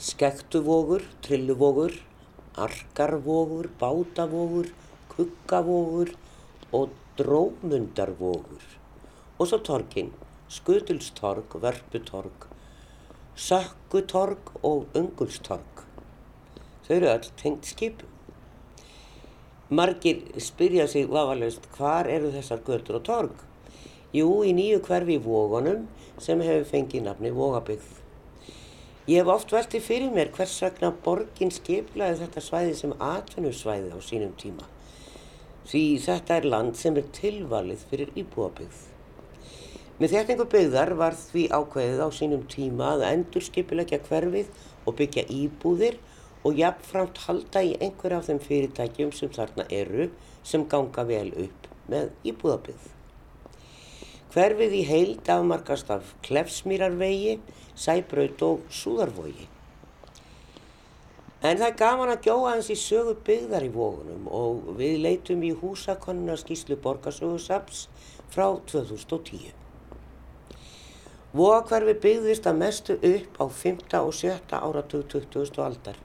Skektuvógur, Trilluvógur, Arkarvógur, Bátavógur, Kuggavógur og Drómundarvógur. Og svo torgin, Skutulstorg, Vörputorg, Sökkutorg og Ungulstorg. Þau eru öll tengt skipum. Margir spyrja sig vafalaust hvar eru þessar götur og torg? Jú, í nýju hverfi í Vógunum sem hefur fengið nafni Vógabyggð. Ég hef oft veltið fyrir mér hvers vegna borgin skiplaði þetta svæði sem atvinnusvæði á sínum tíma. Því þetta er land sem er tilvalið fyrir íbúabyggð. Með þéttingu byggðar var því ákveðið á sínum tíma að endur skipilegja hverfið og byggja íbúðir og jafnframt halda í einhver af þeim fyrirtækjum sem þarna eru sem ganga vel upp með íbúðabyggð. Hverfið í heild afmarkast af Klefsmýrarvegi, Sæbraut og Súðarvogi. En það er gaman að gjóða hans í sögu byggðar í vógunum og við leitum í húsakonuna skýslu borgarsögursaps frá 2010. Vógakverfi byggðist að mestu upp á 5. og 7. áratug 20. aldar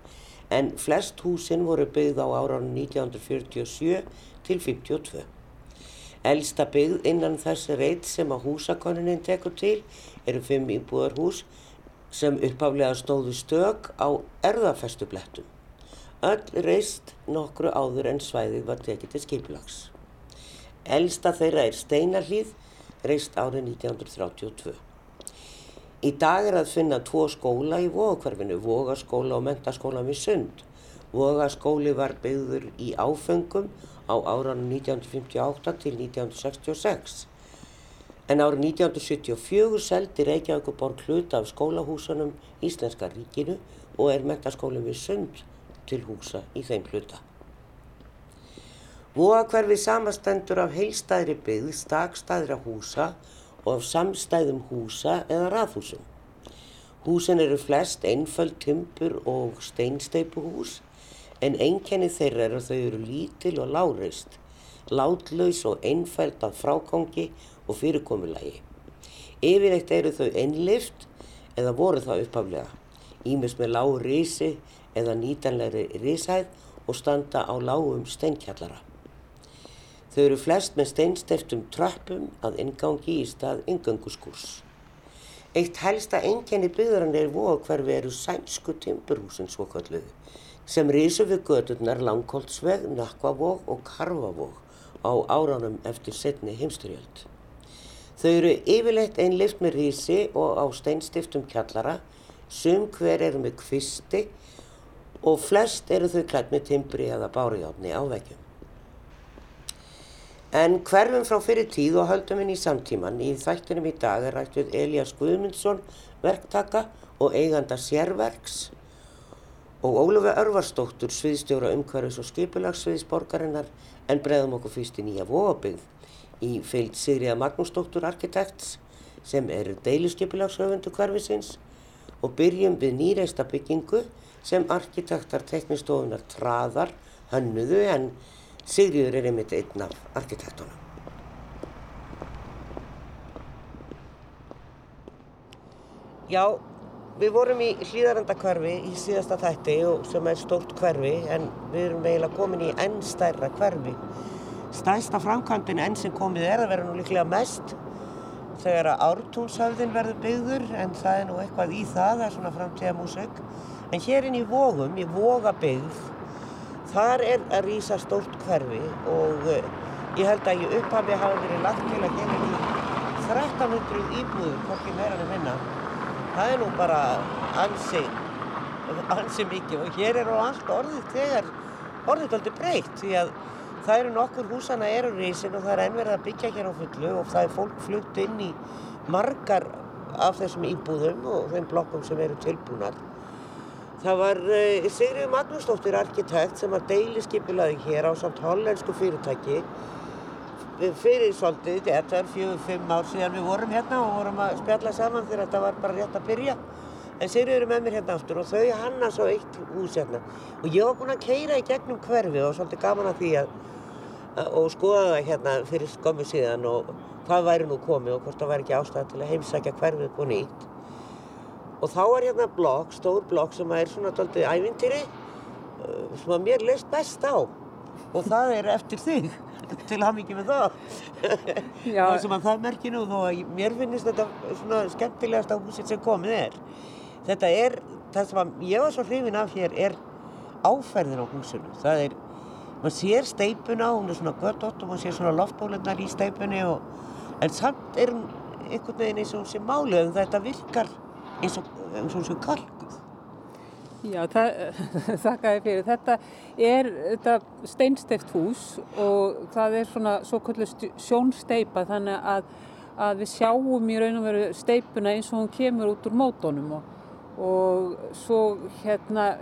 en flest húsin voru byggð á áraun 1947 til 52. Elsta byggð innan þess reyt sem að húsakonunin tekur til eru fimm íbúðarhús sem uppaflega stóðu stök á erðafestublettum. Öll reist nokkru áður en svæðið var tekið til skiplags. Elsta þeirra er Steinarlíð, reist árið 1932. Í dag er að finna tvo skóla í Vógakvarfinu, Vógaskóla og Mentaskóla við Sund. Vógaskóli var byggður í áfengum á áranum 1958 til 1966. En árið 1974 seldi Reykjavíkuborg hlut af skólahúsunum Íslenska ríkinu og er Mentaskóli við Sund til húsa í þeim hluta. Vógakvarfi samastendur af heilstæðri byggð, stakstæðra húsa og af samstæðum húsa eða raðhúsum. Húsin eru flest einföld timpur og steinsteipuhús en einkenni þeirra er að þau eru lítil og láreist, látlaus og einfæld af frákongi og fyrirkomulagi. Yfirleitt eru þau einlift eða voru það uppaflega, ímis með lág risi eða nýtanlegri risæð og standa á lágum steinkjallara. Þau eru flest með steinsteftum trappum að ingangi í stað ingönguskúrs. Eitt helsta enginni byggðarann er vóakverfi eru sænsku timburhúsin svo kalluðu sem risu við gödurnar Langholtsveg, Nakvavóg og Karvavóg á áránum eftir setni heimsturjöld. Þau eru yfirleitt einlift með risi og á steinstiftum kjallara, sum hver eru með kvisti og flest eru þau klætt með timbri eða bárjáðni á veggjum. En hverfum frá fyrir tíð og höldum inn í samtíman í þættinum í dag er rætt við Elias Guðmundsson, verktaka og eiganda sérverks og Ólufi Örvarsdóttur, sviðstjóra umhverfis og skipulagsviðsborgarinnar en bregðum okkur fyrst í nýja vóabyggð í fyllt Sigriða Magnúsdóttur arkitekts sem er deiluskipulagshöfundu hverfisins og byrjum við nýreista byggingu sem arkitektar teknistofunar traðar hönnuðu en Sigriður er einmitt einn af arkitektunum. Já, við vorum í hlýðarendakverfi í síðasta þætti sem er stórt hverfi en við erum eiginlega komin í enn stærra hverfi. Stærsta framkvæmdinn enn sem komið er að vera nú líklega mest þegar að ártúnshöfðin verður byggður en það er nú eitthvað í það, það er svona framtíða músik. En hér inn í Vógum, í Vógabyggð, Þar er að rýsa stórt hverfi og uh, ég held að í upphafi hafa verið lagt til að gera í 1300 íbúður, hvorki meira en minna. Það er nú bara ansi, ansi mikið og hér er á allt orðið þegar orðið aldrei breytt því að það eru nokkur húsana eru rýsin og það er ennverðið að byggja hér á fullu og það er fólk flutt inn í margar af þessum íbúðum og þeim blokkum sem eru tilbúnar. Það var uh, Sigriður Magnúsdóttir arkitekt sem var deiliskypilaði hér á samt hollensku fyrirtæki fyrir svolítið, þetta er fjögur, fimm ár síðan við vorum hérna og vorum að spjalla saman þegar þetta var bara rétt að byrja. En Sigriður er með mér hérna aftur og þau hanna svo eitt hús hérna. Og ég var búinn að keira í gegnum hverfið og svolítið gaman að því að, að og skoða það hérna fyrir skömmu síðan og hvað væri nú komið og hvort það væri ekki ástæða til að heimsækja hverfið búin ítt. og þá er hérna blokk, stór blokk sem er svona doldið ævintýri uh, sem að mér leist best á og það er eftir þig til ham ekki með það það sem að það merkir nú þó að mér finnst þetta svona skemmtilegasta húsið sem komið er þetta er, það sem að ég var svo hrifin af hér er áferðin á húsinu það er, maður sér steipuna hún er svona göttótt og maður sér svona loftbólunar í steipunni og, en samt er hún einhvern veginn eins og hún sé málið en þetta virkar eins og, hún sé kalkuð Já, þakka þér fyrir. Þetta er þetta steinsteift hús og það er svona svo kvöldu sjónsteipa þannig að, að við sjáum í raun og veru steipuna eins og hún kemur út úr mótónum og, og svo hérna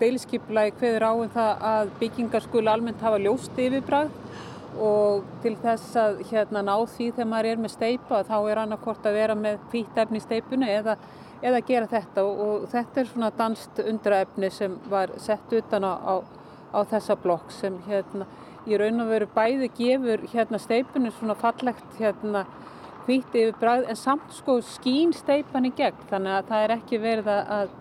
deiliskipulagi kveður á um það að byggingar skulu almennt hafa ljóst yfirbræð og til þess að hérna ná því þegar maður er með steipa þá er annarkort að vera með hvítefni í steipuna eða eða gera þetta. Og, þetta er svona danst undraefni sem var sett utan á, á, á þessa blokk sem hérna í raun og veru bæði gefur hérna steipunni svona fallegt hérna hvíti yfir bræð en samt sko skín steipan í gegn. Þannig að það er ekki verið að,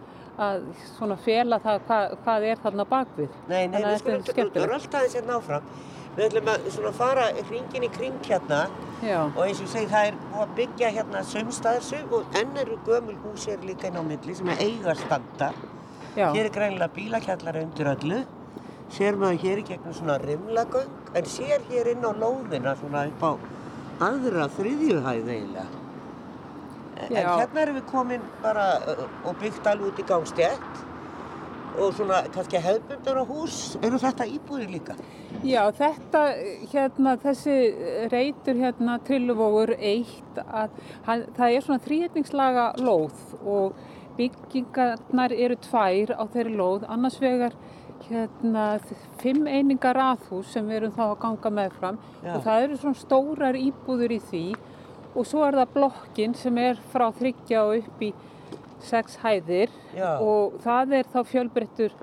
að svona fela það hvað, hvað er þarna bakvið. Nei, nei, við skulum skemmtilegt. rölda aðeins hérna áfram. Við ætlum að svona fara hringin í kring hérna. Já, og eins og segi það er búið að byggja hérna sömstaðarsug og enn eru gömul hús er líka inn á milli sem er eiga standa. Já, hér er greinilega bílakjallara undir öllu. Sér maður hér í gegnum svona rimlagöng en sér hér inn á lóðina svona upp á aðra þriðjuhæð eiginlega. En Já. hérna erum við komin bara uh, og byggt alveg út í gangstjætt og svona kannski hefðbundar á hús. Eru þetta íbúðir líka? Já þetta hérna þessi reytur hérna trilluvógur eitt að hann, það er svona þrýhetningslaga lóð og byggingarnar eru tvær á þeirri lóð. Annars vegar hérna fimm einingar raðhús sem við erum þá að ganga meðfram Já. og það eru svona stórar íbúður í því og svo er það blokkin sem er frá þryggja og upp í sex hæðir Já. og það er þá fjölbreyttur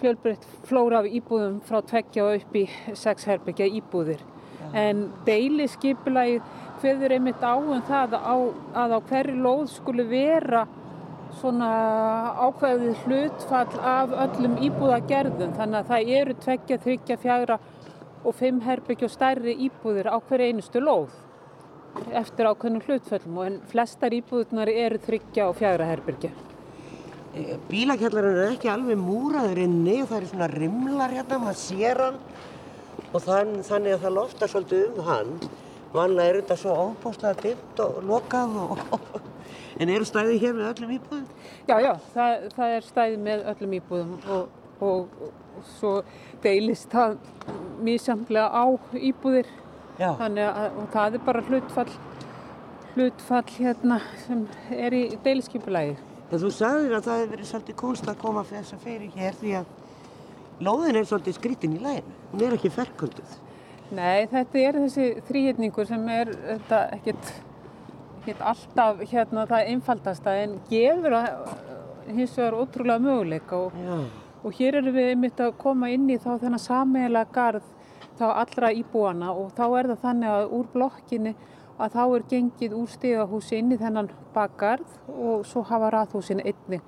fjölbreytt flóra af íbúðum frá tveggja og upp í sex herbyggja íbúðir. En deiliskypulagið hveður einmitt á um það að á, að á hverju lóð skuli vera svona ákveðið hlutfall af öllum íbúðagerðum. Þannig að það eru tveggja, þryggja, fjagra og fimm herbyggja og stærri íbúðir á hverju einustu lóð eftir ákveðnum hlutföllum og en flestar íbúðunar eru þryggja og fjagra herbyggja. Bílakjallarinn er ekki alveg múraður inni og það eru svona rimlar hérna, maður sér hann og þann, þannig að það loftar svolítið um hann. Vanlega er þetta svo óbúslega dimmt og lokað og, en eru stæðið hér með öllum íbúðum? Já, já, það, það er stæði með öllum íbúðum og, og, og svo deilist það mísamlega á íbúðir Já. þannig að og það er bara hlutfall hlutfall hérna sem er í deiliskipulagi. En þú sagðir að það hefur verið svolítið kunst að koma fyrir þess að fyrir hér því að lóðin er svolítið skrítin í læginu. Hún er ekki ferkölduð. Nei, þetta er þessi þrýhitningur sem er þetta ekkert, ekkert alltaf hérna það einfaldasta en gefur að hins vegar ótrúlega möguleika og. Og hér erum við einmitt að koma inn í þá þennan sameiginlega garð þá allra íbúana og þá er það þannig að úr blokkinni að þá er gengið úr stigahúsi inn í þennan bakgarð og svo hafa rathúsin einni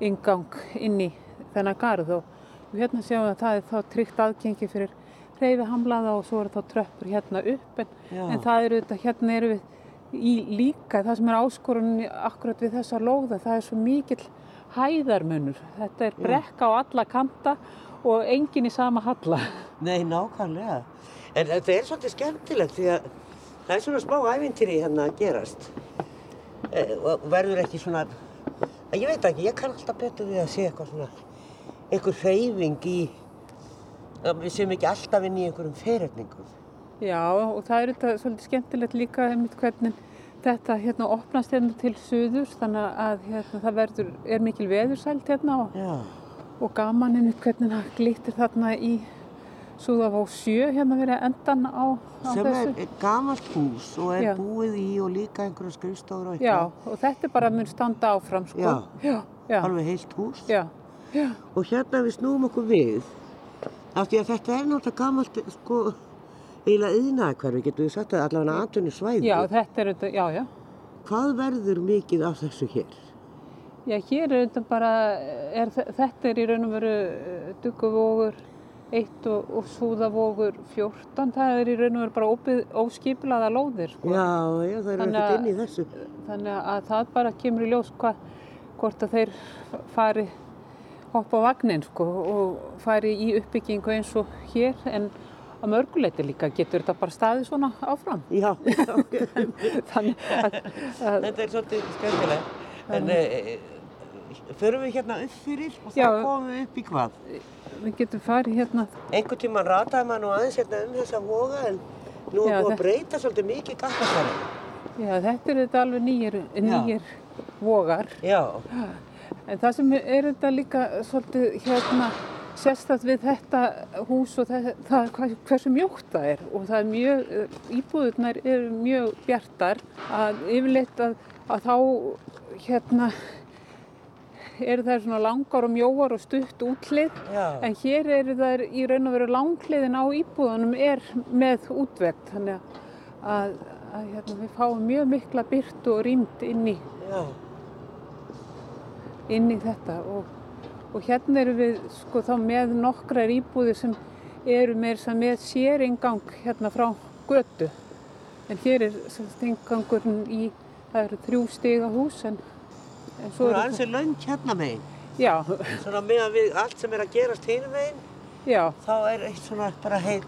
ingang inn í þennan garð og hérna sjáum við að það er þá tryggt aðgengi fyrir reyfi hamlaða og svo er þá tröppur hérna upp en, en það eru þetta, hérna eru við í líka það sem er áskorunni akkurat við þessa lóða, það er svo mikill hæðarmunur. Þetta er brekka á alla kanta og engin í sama halla. Nei, nákvæmlega. En þetta er svolítið skemmtilegt því að það er svona smá ævintýri hérna að gerast. E, og verður ekki svona, ég veit ekki, ég kann alltaf betur við að sé eitthvað svona, einhver hreyfing í, séum ekki alltaf inn í einhverjum fyrirningum. Já, og það er þetta svolítið skemmtilegt líka einmitt hvernig þetta hérna opnast hérna til suðurs þannig að hérna, það verður, er mikil veðursælt hérna og, Já. og gaman einmitt hvernig það glittir þarna í Súðavó 7 hérna verið endan á, á Sem þessu. er gamalt hús og er Já. búið í og líka einhverja skrifstofur og Já, eitthvað. og þetta er bara mun standa áfram sko. Já. já, já, Alveg heilt hús. já, já. Og hérna við snúum okkur við, af því að þetta er náttúrulega gamalt, sko, eiginlega yðnaðakverfi, getur við sagt að allavega atvinni svæði. Já, þetta er þetta, já, já. Hvað verður mikið af þessu hér? Já, hér er þetta bara, er, þetta er í raun og veru uh, dugguvógur 1 og, og súðavógur 14. Það er í raun og veru bara óskiplaða lóðir. Sko. Já, já, það er Þannig ekkert inn í þessu. Þannig að það bara kemur í ljós hva, hvort að þeir fari hoppa á vagnin sko, og fari í uppbyggingu eins og hér en að mörguleiti líka getur þetta bara staðið svona áfram. Já, já, Þannig að, þetta er svolítið skemmtilegt. En e, förum við hérna upp fyrir og þá komum við upp í hvað? við getum farið hérna, Einhvern tíman rataði maður nú aðeins hérna um þessa voga en nú er Já, búið að breyta svolítið mikið gattastæri. já þetta er þetta alveg nýjir, nýjir vogar. Já, En það sem er þetta líka svolítið hérna sérstætt við þetta hús og það, það hversu mjótt það er. Og það er mjög, íbúðurnar eru mjög bjartar. Að yfirleitt að, að þá hérna eru þær svona langar og mjóar og stutt útlið. Já. en hér eru þær í raun og veru langliðin á íbúðunum er með útvegt þannig að, að, að hérna, við fáum mjög mikla byrtu og rýmd inn í Já, inn í þetta. Og, og hérna eru við sko þá með nokkrar íbúðir sem eru með, sem með séringang hérna frá götu en hér er stingangurinn í það eru þrjú stiga hús en, en svo er eru aðeins löng hérna megin. já, Svona meðan við allt sem er að gerast hinum megin, já, þá er eitt svona bara heil,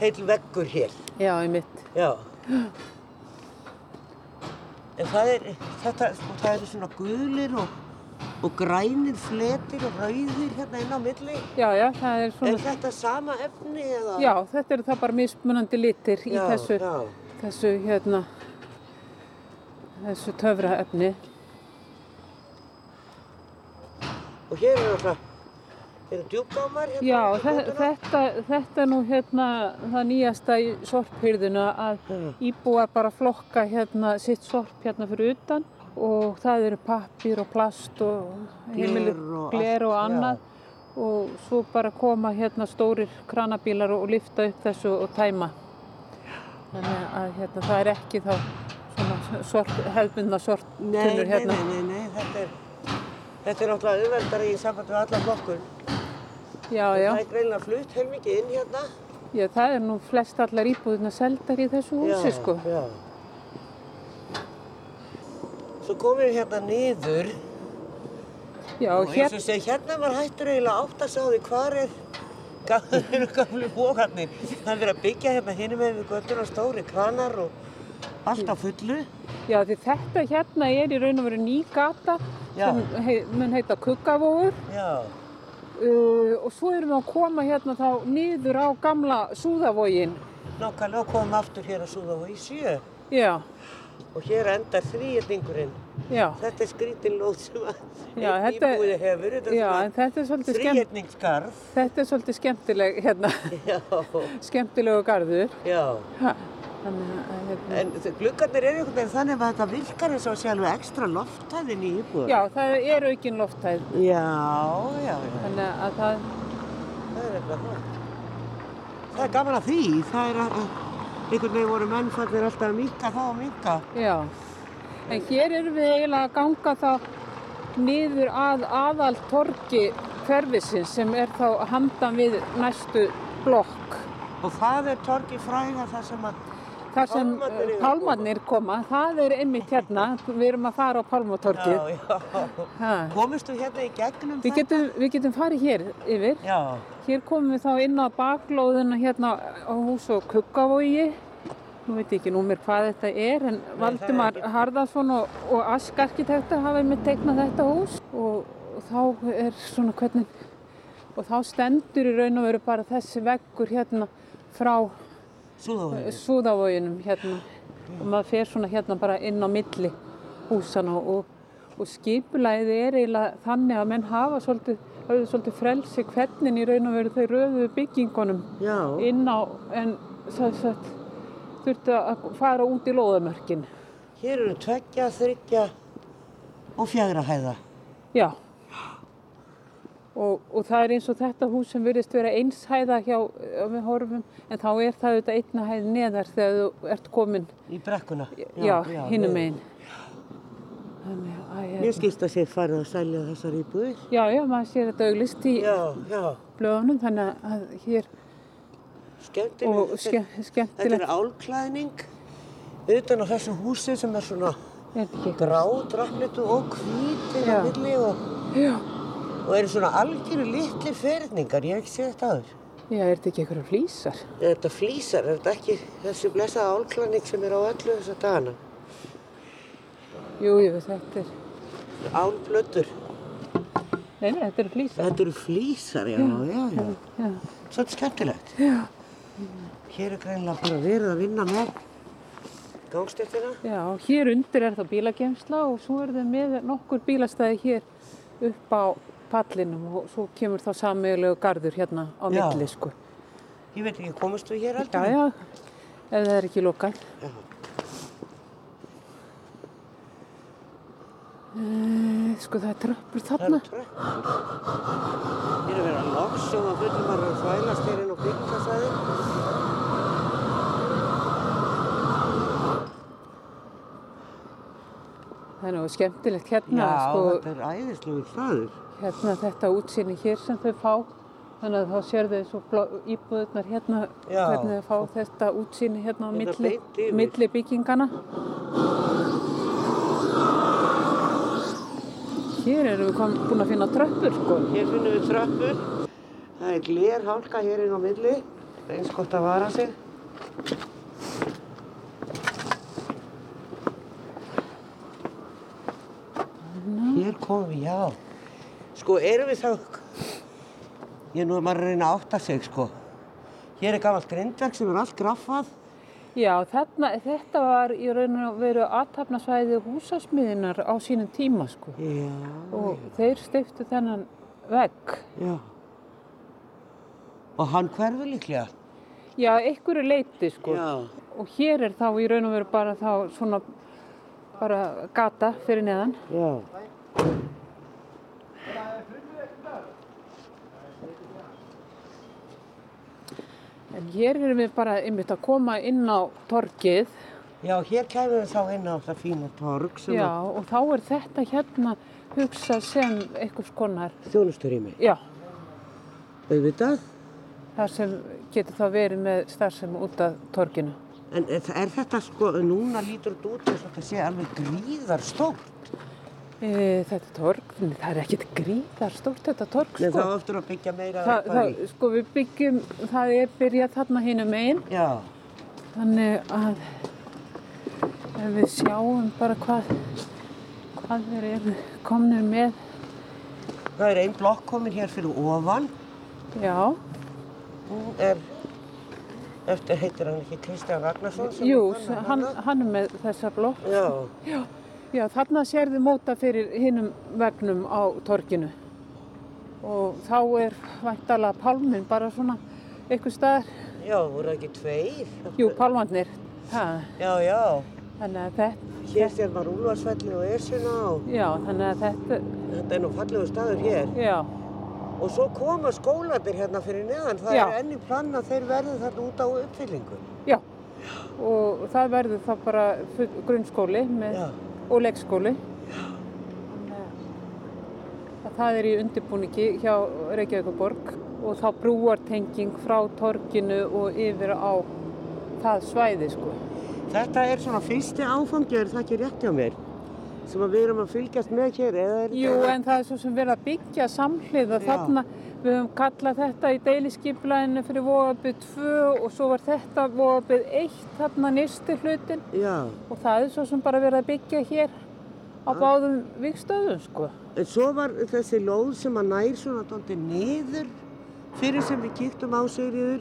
heil veggur hér. já, í mitt Já. En það er, þetta, það eru svona gulir og, og grænir fletir og rauðir hérna inn á milli. já, já, það er Er svona þetta sama efni eða? já, þetta eru það bara mismunandi litir í já, þessu, Já. þessu hérna þessu töfraefni Og hér eru alltaf, eru djúpgámar hérna? Já, götunum? þetta, þetta er nú hérna það nýjasta í sorphyrðinu að íbúar bara flokka hérna sitt sorp hérna fyrir utan og það eru pappir og plast og heimili Gler og annað og svo bara koma hérna stórir kranabílar og lifta upp þessu og tæma. Þannig að hérna það er ekki þá svona sort, hefðbundna nei, hérna. nei, nei, nei, þetta er, þetta er náttúrulega auðveldari í samband við alla flokkun. Já, já, Það er greinlega flutt heilmikið inn hérna. já, það er nú flest allar íbúðina seldar í þessu húsi sko. Já. Svo komum við hérna niður Já, og eins hér, og segi, hérna var hættur eiginlega átt að sá því hvar er ga- eru gamlu bókarnir. Það er verið að byggja hérna hinum með við göttur og stóri kranar og allt á fullu. já, því þetta hérna er í raun og veru ný gata Já. sem hei, mun heita Kuggavógur Já, uh, og svo erum við að koma hérna þá niður á gamla Súðavógin. nákvæmlega og komum aftur hér að súða í sjö. Já, Og hér endar þrýjetningurinn. já, Þetta er skrítin lóð sem einn íbúið hefur. En þetta er svolítið, skemmtileg, hérna, skemmtilegu garður. Ha, þannig hérna, En gluggarnir eru einhvern veginn þannig að þetta virkar eins og alveg ekstra lofthæðin í íbúður. já, það er aukin lofthæð, Já, já, já. þannig að það, Það er eitthvað það. Er gaman að því. Það er að einhvern veginn voru mennfallir alltaf að minka þá og minka. já. En hér erum við eiginlega að ganga þá niður að aðal torgi hverfisins sem er þá handan við næstu blokk. Og það er torgi fræga þar sem að Þar sem að pálmarnir koma, það er einmitt hérna, við erum að fara á pálmatorkið. Já, já. Ha. Komistu hérna í gegnum Við getum, við getum farið hér yfir. Já, Hér komum við þá inn á baklóðina hérna á hús og kuggavogi. Nú veit ég ekki númer hvað þetta er en er Valdimar ekki. Harðarsson og, og Ask arkitekta hafa með teiknað þetta hús og, og þá er svona hvernig og þá stendur í raun og veru bara þessi veggur hérna frá súðavöðin. Súðavoginum hérna og maður fer svona hérna bara inn á milli húsana og, og skipulæði er eiginlega þannig að menn hafa svolítið, höfðu svolítið frelsi hvernig í raun og veru þau röðu byggingunum Já, inn á en svo sagt þurftu að fara út í lóðamörkin. hér eru tveggja, þryggja og fjagra hæða. Já. Og, og það er eins og þetta hús sem virðist vera einshæða hjá ef við horfum en þá er það auðvitað einna hæð neðar þegar þú ert komin Í brekkuna. Já, hinum niður. megin. Þannig ég- Mér skilst að sé farið að selja þessar íbúðir. Já, já, maður sér þetta auglist í blöðunum, þannig að hér skemmtilegt. og ske, Þetta er álklæðning utan á þessu húsi sem er svona Er þetta ekki? grá, drafnitu og hvítir á Já. milli og, Já, og eru svona algjöru litli ferningar. Ég hef ekki séð þetta aður. já, er þetta ekki einhverju flýsar? Er þetta flýsar? Er þetta ekki þessi blessaða álklæðning sem er á öllu þessa dagana? Jú, jú, þetta er, Álblötur. nei, nei, þetta eru flýsar. Þetta eru flýsar, já, já, já. Já, Svolítið skemmtilegt. já, Hér er greinlega bara verið að vinna með gangstéttina. já, hér undir er þá bílagemsla og svo er það með nokkur bílastæði hér upp á pallinum og svo kemur þá sammeðilegu gardur hérna á Já. milli, sko. Ég veit ekki, komast við hér Já, heldur? já, ef það er ekki lokað. já. Uh, sko, það er tröppur Það þarna. eru tröppur. Hér er verið að loks og að fullum að þvælast hér inn á byggingasvæði. Það er nú skemmtilegt hérna, Já, sko, þetta er æðislegur staður. hérna þetta útsýni hér sem þau fá. Þannig að þá sér þau svo íbúðirnar hérna, Já. hvernig þau fá þetta útsýni hérna á Hérna milli, milli byggingana. Hér erum við búin að finna tröppur, sko. Hér finnum við tröppur. Það er gler hálka hér inn á milli. Eins gott að vara sig. Hér komum við, já. Sko, erum við þá... Ég nú er maður að reyna að átta sig, sko. Hér er gamalt grindverk sem er allt graffað. Já, þarna, þetta var í raun og veru aðtapnasvæði húsasmiðinar á sínum tíma, sko. Já. Og þeir stiftu þennan vegg. Já. Og hann hverfur líklega. Já, einhverju leiti, sko. Já. Og hér er þá í raun og veru bara þá svona bara gata fyrir neðan. Já. En hér erum við bara einmitt að koma inn á torgið. Já, hér kæmum við þá inn á það fína torg sem Já, og þá er þetta hérna hugsað sem einhvers konar, þjónusturými. já, Auðvitað. þar sem getur þá verið með starfsemi út af torginu. En er, er þetta sko, núna lítur þetta út eins og þetta sé alveg gríðar stórt. E, þetta torg, nei, það er ekkert gríðar stórt þetta torg, Nei, sko. þá eftir að byggja meira upp það, sko við byggjum, það er byrjað þarna hinum einn, Já, þannig að ef við sjáum bara hvað, hvað þeir eru komnir með, það er ein blokk komin hér fyrir ofan. já, Hún er, eftir heitir hann ekki Kristján Ragnarsson? jú, hann, hann er með þessa blokk, Já, já, já, þarna sérðu móta fyrir hinum vegnum á torginu og þá er væntalega pálminn bara svona einhver staðar, já, voru það ekki tveir? jú, pálmannir, það, Já, já. þannig að þetta, Hér sér maður Úlfarsfelli og Esjuna og já, þannig að þetta, þetta er nú fallegu staður hér. já, Og svo koma skólandir hérna fyrir neðan. Það Já. er enn í plan að þeir verði þarna út á uppfyllingu. Já, og það verður þá bara grunnskóli með, Já. Og leikskóli. Það er í undirbúningi hjá Reykjavíkuborg og þá brúartenging frá torginu og yfir á það svæði sko. Þetta er svona fyrsti áfangi, er það ekki rétt hjá mér? Sem að við erum að fylgjast með hér, eða er Jú, en það er svo sem verið að byggja samhlið og þarna við höfum kallað þetta í deiliskyplæðinu fyrir Vóabið 2 og svo var þetta Vóabið 1 þarna nýsti hlutin Já, og það er svo sem bara verið að byggja hér á báðum vikstöðum sko. en svo var þessi lóð sem að nær svona dóldi niður fyrir sem við kíktum á Sigriður.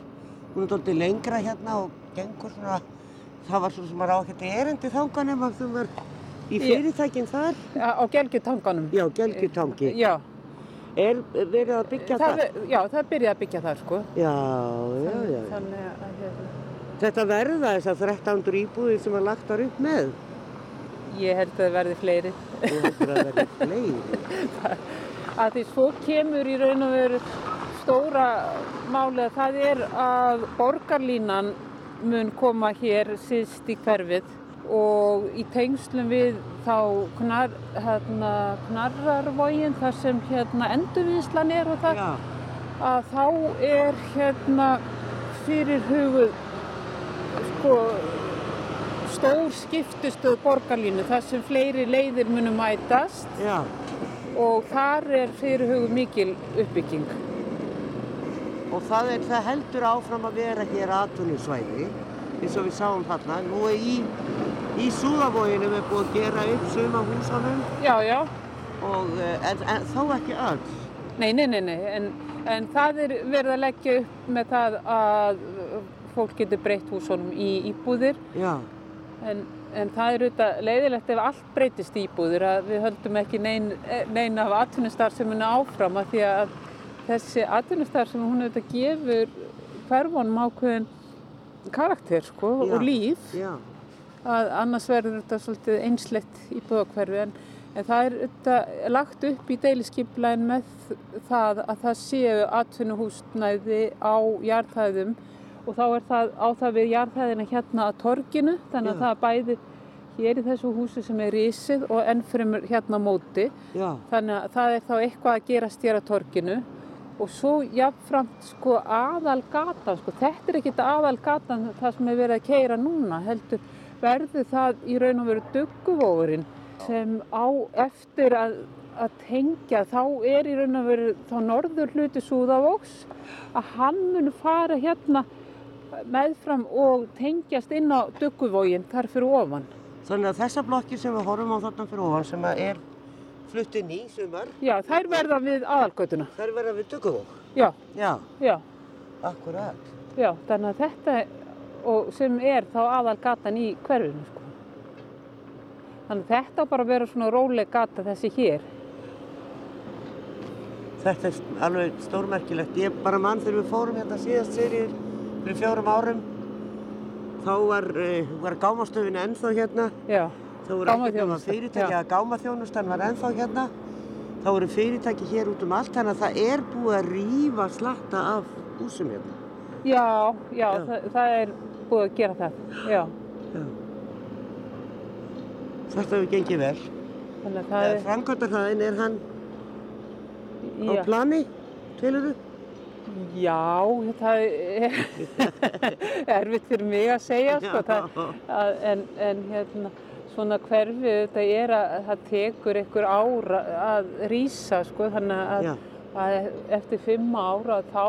Hún dóldi lengra hérna og gengur svona, það var svona sem að rákja þetta erindi þanganum að þú var í fyrirtækinn þar. á gelgjutanganum. Já, Gelgjutangi. Já, Er verið að byggja það, það? já, það er byrjað að byggja það sko. Já, já, já. já. Þannig að hérna, Þetta verða þessar 1300 íbúðir sem að lagt var upp með. ég held að það verði fleiri. Þú heldur að verði fleiri. Að því svo kemur í raun og veru stóra málið það er að borgarlínan mun koma hér síðst í hverfið og í tengslum við þá knar, hérna, knarrarvógin þar sem hérna endurvíslan er og það Já, að þá er hérna fyrir huguð sko stór skiptustöð borgarlínu þar sem fleiri leiðir munu mætast já, og þar er fyrir huguð mikil uppbygging. og það, er, það heldur áfram að vera hér atvinnisvæði eins og við sáum þarna. Nú er í, í Súðavóginu við búið að gera upp suma húsanum Já, já, og, eh, en, en þó ekki öll. nei, nei, nei, nei, en, en það er verið að leggja upp með það að fólk getur breytt húsunum í íbúðir. Já, En, en það er auðvitað leiðilegt ef allt breytist í íbúðir að við höldum ekki nein, nein af atvinnustarfseminu áfram að því að þessi atvinnustarfsemi hún auðvitað gefur hverfonum ákveðin karakter sko Já. og líf. já, að annars verður þetta svolítið einslegt íbúðakverfi en, en það er auðvitað lagt upp í deiliskyplæn með það að það séu atvinnuhúsnæði á jarðhæðum og þá er það á það við jarðhæðina hérna að torginu þannig að Já. það er bæði hér í þessu húsi sem er risið og ennfremur hérna móti. Já, þannig að það er þá eitthvað að gerast hér að torginu. Og svo jafnframt sko aðal gatan sko, þetta er ekkit aðal gatan það sem er verið að keira núna heldur verður það í raun og veru dugguvóðurinn sem á eftir að, að tengja þá er í raun og veru þá norður hluti Súðavóks að hann mun fara hérna meðfram og tengjast inn á dugguvógin þar fyrir ofan. Þannig að þessa blokkir sem við horfum á þarna fyrir ofan sem er flutt inn í sumar, Já, þær verða við aðalgötuna. þær verða við Duguvók. Já, Já, já. akkurat. Já, þannig að þetta og sem er þá aðal gatan í hverfinu sko. Þannig þetta bara að vera svona róleg gata þessi hér. Þetta er alveg stórmerkilegt. Ég bara mann þegar við fórum hérna síðast fyrir, fyrir fjórum árum. Þá var, uh, var gámastöfin ennþá hérna. Já, Það voru ekki nema Gámaþjónusta, fyrirtæki já. gámaþjónustan var ennþá hérna. Það voru fyrirtæki hér út um allt þannig að það er búið að rífa slatta af húsum hérna. já, já, Já. Það, það er búið að gera það. Já, Já. Þetta hefur gengið vel. þannig að það er, Framkvæmdarhæðin er hann á já, plani, tveilur já, það er erfitt fyrir mig að segja sko. Það, að, en, en hérna, svona hverfi þetta er að það tekur einhver ára að rýsa sko, þannig að, að eftir fimm ára þá,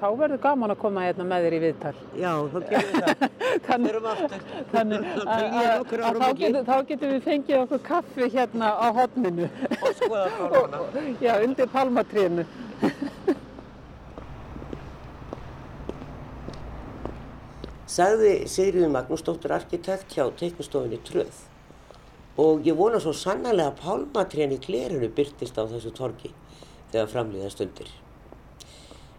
þá verður gaman að koma hérna með þér í viðtal. Já, þá gerum við það. Þannig, Förum aftur. þannig að, þá, getum, þá getum við fengið okkur kaffi hérna á hotninu, og skoða kórnuna. já, undir palmatrínu. Sagði Sigriður Magnúsdóttir arkitekt hjá teiknustofinni Tröð og ég vona svo sannarlega að pálmatrén í glerinu byrtist á þessu torgi þegar framlýða stundir.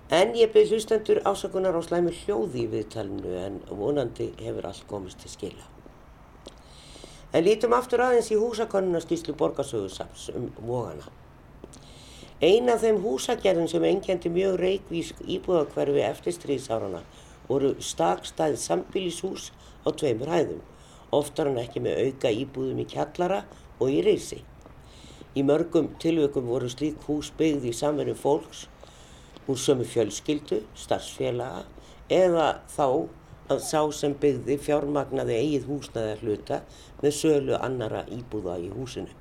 En ég byrð hlustendur ásakunar á slæmi hljóði í viðtalinu en vonandi hefur allt komist til skila. En lítum aftur aðeins í húsakonuna skýslu borgarsögursaps um vógana. Ein af þeim húsagerðin sem engjandi mjög reikvísk íbúðakverfi eftir stríðsárana voru stakstæð sambýlishús á tveimur hæðum, oftar en ekki með auka íbúðum í kjallara og í reysi. Í mörgum tilvökum voru slík hús byggð í samverju fólks úr sömu fjölskyldu, starfsfélaga eða þá að sá sem byggði fjármagnaði eigið húsnæðar hluta með sölu annara íbúða í húsinu.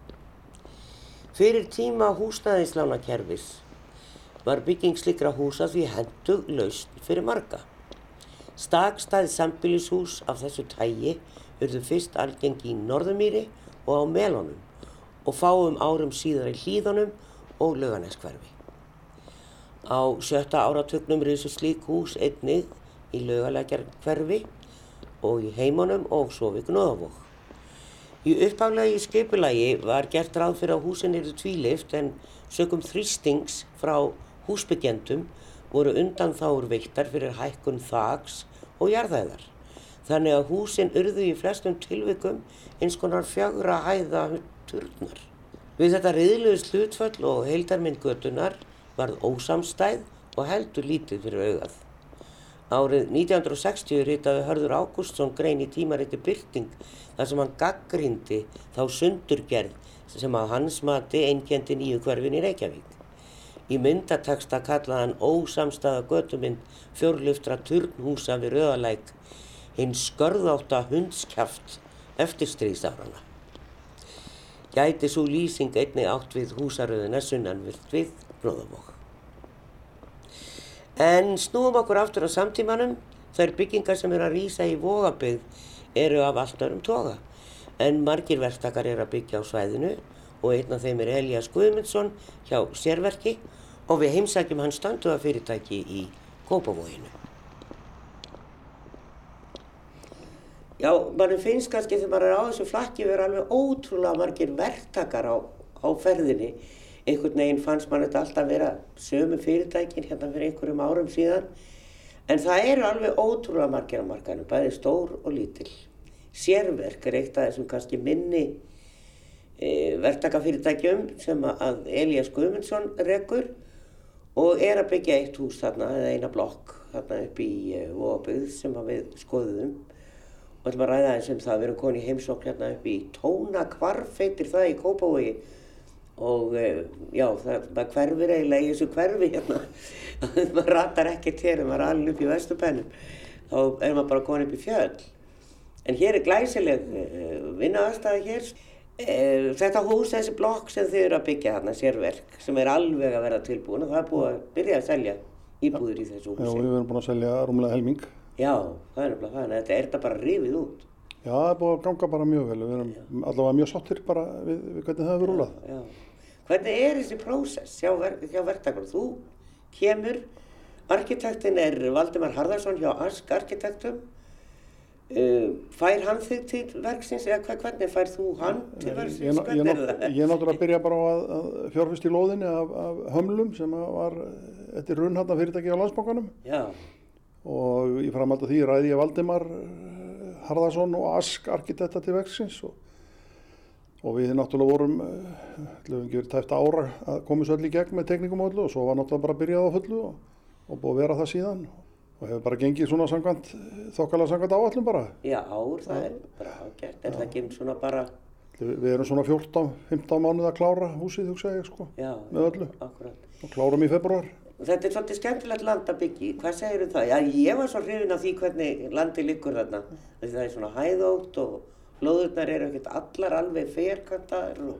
Fyrir tíma húsnæðislánakerfis var bygging slikra húsa því hendug laust fyrir marga. Stakstæð sambýlishús af þessu tægi urðu fyrst algengi í Norðumýri og á Melónum og fáum árum síðar í Hlíðunum og Lauganeskverfi. Á sjötta áratugnum risu slík hús einnig í Laugalækjarkverfi og í Heimunum og svo við Gnóðavók. Í upphaflegi skipulagi var gert ráð fyrir að húsin eru tvílift en sökum þrýstings frá húsbyggjendum voru undan þáur veittar fyrir hækkun þaks og jarðæðar. Þannig að húsin urðu í flestum tilvikum eins konar fjagra hæða turnar. Við þetta riðluðs hlutföll og heildarmynd götunar varð ósamstæð og heldur lítið fyrir augað. Árið 1960 ritaði Hörður Ágústsson grein í tímariti Byrting þar sem hann gaggrindi þá sundurgerð sem að hans mati einkendi nýju hverfin í Reykjavík. Í myndataksta kallaði hann ósamstaða götuminn fjórliftra turnhúsa við Röðalæk hinn skörðáta hundskjaft eftir stríðsárana. Gæti svo lýsing einni átt við húsaröðuna sunnanvilt við Gróðavók. En snúum okkur aftur á samtímanum, þær byggingar sem eru að rýsa í Vógabygg eru af allt örum toga. En margir verktakar eru að byggja á svæðinu og einn af þeim er Elias Guðmundsson hjá Sérverki og við heimsækjum hans standuða fyrirtæki í Kópavóinu. Já, mann finnst kannski þegar maður er á þessu flakki verið alveg ótrúlega margir verktakar á, á ferðinni einhvern veginn fannst mann þetta alltaf vera sömu fyrirtækin hérna fyrir einhverjum árum síðan. En það eru alveg ótrúlega margir á markanum, bæði stór og lítill. Sérverk er eitt af þessum kannski minni e, verktakafyrirtækjum sem að Elias Guðmundsson rekur og er að byggja eitt hús þarna, eða eina blokk þarna upp í e, Vóaböð sem við skoðum og ætlum að ræða eins um það, við erum konið heimsokk hérna upp í Tónakvarf heitir það í Kópavogi og eh, já, það, það hverfir eiginlega í þessu hverfi hérna. Maður ratar ekkert hér, maður er alveg upp í vestupennum þá er maður bara komin upp í fjöld en hér er glæsileg uh, vinnaðarstaði hér. Uh, þetta hús, þessi blokk sem þið eru að byggja hérna, sérverk sem er alveg að vera tilbúin og það er búið að byrja að selja íbúður í þessu húsi. Já, við erum búin að selja rúmlega helming. Já, það er nefnilega það, þetta er þetta bara rifið út? Já, það er búið að ganga bara mjög vel. Við erum já. allavega mjög sáttir bara við, við hvernig er þessi prósess hjá, hjá verktakur? Þú kemur, arkitektin er Valdimar Harðarsson hjá Ask Arkitektum, uh, fær hann þig til verksins eða hvernig fær þú hann til verksins? Ég, ég, ég, ég náttúrulega byrja bara á að, að fjárfyrst í lóðinni af, af hömlum sem var eftir runnhanna fyrirtæki á landsbókanum og ég framhaldi því ræði ég Valdimar Harðarsson og Ask Arkitekta til verksins og og við náttúrulega vorum, við hefum gefið tæft ára að komast öll í gegn með teknikum og öllu og svo var náttúrulega bara byrjað á fullu og, og búið að vera það síðan og hefur bara gengið svona sangvænt, þokkalega sangvænt áallum bara. Já, ár það er bara ágært, er það ekki svona bara... Við, við erum svona 14-15 mánuð að klára húsið, þú segir, sko, Já, með öllu akkurat. og klárum í februar. Þetta er svolítið skemmtilegt land að byggja í, hvað segir um það? Já, ég var svo hrifin af því hvernig landi liggur þarna, það er svona hæðótt og Lóðurnar eru ekkert allar alveg ferkantar og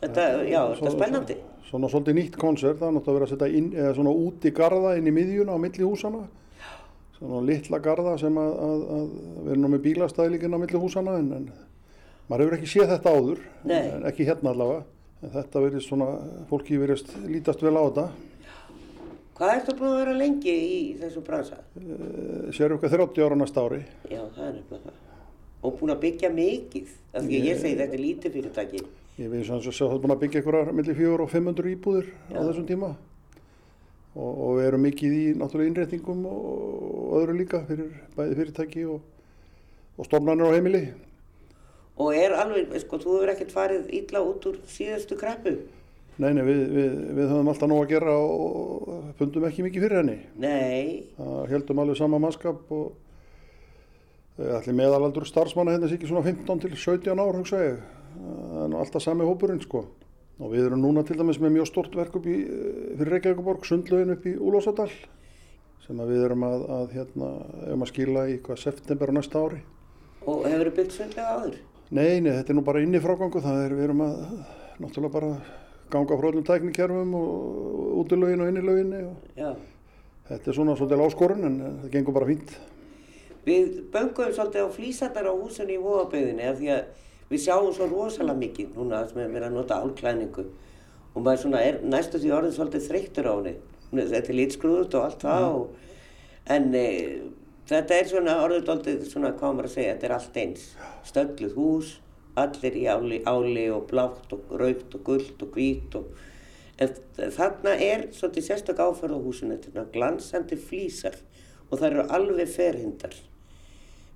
þetta, já, þetta er spennandi. Svona, svona svolítið nýtt koncert, það er náttúrulega að setja inn, eða svona út í garda inn í miðjuna á milli húsana. Svona litla garda sem að, að, að erum nú með bílastæðilikinn á milli húsana en, en maður hefur ekki séð þetta áður, ekki hérna allavega. En þetta verið svona, fólki verið lítast vel á þetta. Hvað ertu búin að vera lengi í þessu bransa? Uh, Sér okkar 30 ára næsta ári. Já, það er nefnilega það og búin að byggja mikið af því að ég segi þetta er lítið fyrirtæki. Ég veist að það er búin að byggja einhverjar millir 400 og 500 íbúðir Já. á þessum tíma. Og, og við erum mikið í náttúrulega innréttingum og öðru líka fyrir bæði fyrirtæki og, og stofnarnir á heimili. Og er alveg, sko, þú hefur ekkert farið ítla út úr síðastu kreppu? Nei, nei, við, við, við höfum alltaf nóg að gera og fundum ekki mikið fyrir henni. Nei. Það heldum alveg sama mannskap og Allir meðalaldur starfsmanna hérna sé ekki svona 15 til 17 ár, hugsa ég. Það er nú alltaf sami hópurinn, sko. Og við erum núna til dæmis með mjög stort verk upp í, fyrir Reykjavíkuborg, sundlaugin upp í Úlósadal, sem við erum að, að, hérna, um að skila í hvað september á næsta ári. Og hefur þið byggt sundlega áður? Nei, nei, þetta er nú bara inn í frágangu, það er, við erum að, náttúrulega bara ganga frá öllum tæknikerfum og útilaugin og innilauginni. Þetta er svona svolítið áskorun, en það gengur bara fínt. Við bönguðum svolítið á flýsandar á húsunni í Vóaböðinni af því að við sjáum svo rosalega mikið núna sem er að nota álklæningu og maður svona er næstu því orðin svolítið þreyttur á henni. Þetta er lítskruðut og allt það og, en e, þetta er svona orðið svolítið svona hvað maður að segja, þetta er allt eins. Stölluð hús, allir í áli, áli og blátt og raugt og gullt og hvít og þarna er svolítið sérstak áferð á húsinu, þetta er glansandi flýsar og það eru alveg ferhindar.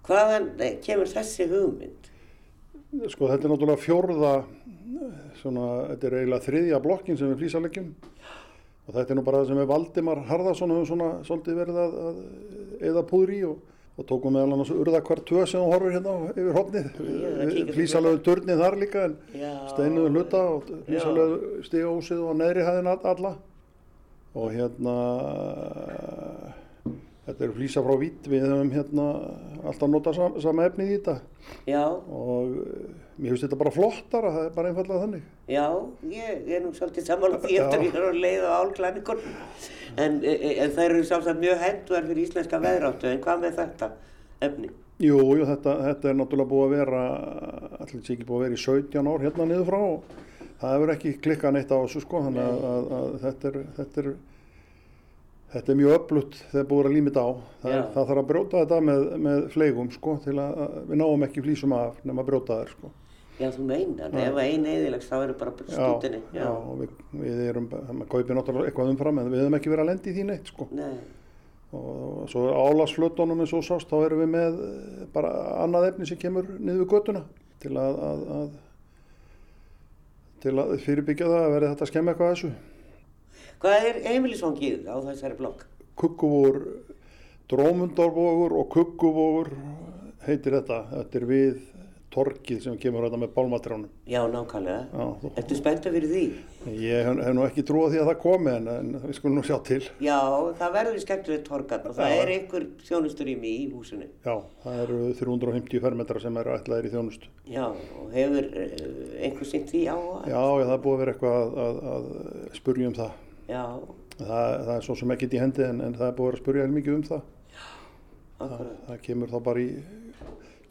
Hvaðan kemur þessi hugmynd? Sko þetta er náttúrulega fjórða, svona, þetta er eiginlega þriðja blokkin sem við flýsalegjum og þetta er nú bara það sem við Valdimar Harðarsson höfum svona svolítið verið að, að eða púðri og, og tókum meðal annars urða hver tvö sem þú horfir hérna yfir til Flísalöðu turnið þar líka en steinuðu hluta og flísalöðu stígahúsið og neðri hæðin all- alla. Og hérna, þetta eru flísa frá vít, við höfum hérna alltaf notað sam, sama efnið í þetta Já, og eh, mér finnst þetta bara flottara, það er bara einfallega þannig. já, ég er nú svolítið sammála því eftir að ég er á leið á álklæningur. En, e- en þær eru sjálfsagt mjög henduar fyrir íslenska veðráttu, en hvað með þetta efni? Jú, jú, þetta, þetta er náttúrulega búið að vera, allir sé ekki búið að vera í 17 ár hérna niður frá og það hefur ekki klikkað neitt á þessu sko, þannig að, að, að þetta, er, þetta, er, þetta er mjög öflutt þegar búið að límita á. Það, er, Já. það þarf að brjóta þetta með, með fleigum sko, til að, að við náum ekki flýsum af nema að brjóta þær sko. Já, þú meinar, ef ein eðilegs þá eru bara stútinni. já, og við, við erum, maður kaupir náttúrulega eitthvað umfram en við höfum ekki verið að lendi í því neitt sko. Nei, og svo álasflutunum eins og sást þá erum við með eh, bara annað efni sem kemur niður við göttuna til að, að, að til að fyrirbyggja það að verði þetta að skemma eitthvað að þessu hvað er heimilisvangið á þessari blokk? kukkuvógur drómundarvógur og kukkuvógur heitir þetta þetta er við torkið sem kemur þetta með bálmatránum Já, nákvæmlega. Þú- Ertu spenntu fyrir því? ég hef, hef nú ekki trúið því að það komi en, en við skulum nú sjá til Já, það verður skemmtilegt torgan og það Já. er einhver þjónusturými í húsinu. já, það eru 350 fermetrar sem eru ætlaðir í þjónustu Já, og hefur uh, einhver sýnt því á? já, já, það er búið að vera eitthvað að, að, að spurja um það Það, það er svo sem ekkert í hendi en, en það er búið að spurja mikið um það. það. Það kemur þá bara í,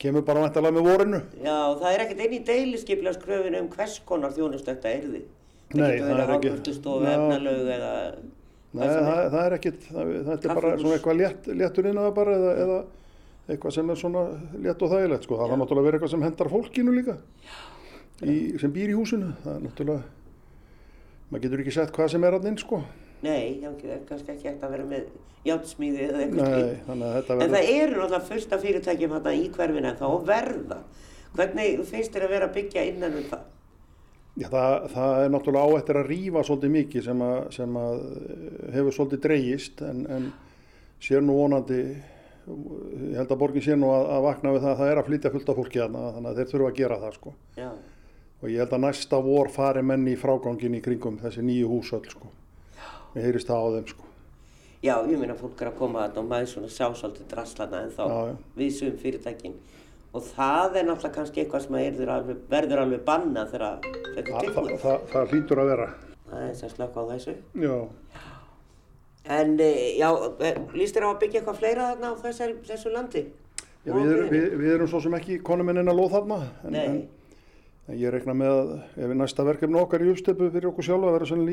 kemur bara vantarlega með vorinu. Já, það er ekkert einn í deiliskeiplaskröfinu um hvers konar þjónust þetta erði. Nei, getur það er Já. eða... Nei, það, það er ekkert, það, þetta er bara svona eitthvað létt, léttur inn að það bara eða, eða eitthvað sem er svona létt og þægilegt sko. Það var náttúrulega verið eitthvað sem hendar fólkinu líka í, sem býr í húsinu. Það er náttúrulega, maður getur ekki sett hvað sem er inn sko. Nei, kannski ekki hægt að vera með játsmíði eða eitthvað Nei, þetta En það eru náttúrulega fullt af fyrirtækjum í hverfinu en þá verða. Hvernig finnst þér að vera að byggja innan um það? já, það, það er náttúrulega á eftir að rýfa svolítið mikið sem að, sem að eh, hefur svolítið dreigist en, en sér nú vonandi ég held að borgin sé nú að, að vakna við það að það er að flytja fullt af fólki þarna þannig að þeir þurfa að gera það sko Já, og ég held að næsta vor fari menn í frágangin í kringum þessi nýju húsöll sko við heyrist það á þeim sko já ég meina fólk er að koma þarna og maður svona sjá svolítið draslana en þá Já, við sum fyrirtækin. Og það er náttúrulega kannski eitthvað sem alveg, verður alveg banna þegar þetta er Þa, það, tilbúið. það, það hlýtur að vera Það er þess að slökka á þessu. já, En eh, já, líst þér á að byggja eitthvað fleira þarna á þessari, þessu landi? já við, erum, við, við erum svo sem ekki konum en að lóð þarna en, Nei. en ég reikna með að ef við næsta verkefni okkar í uppstöpu fyrir okkur sjálfa að vera svona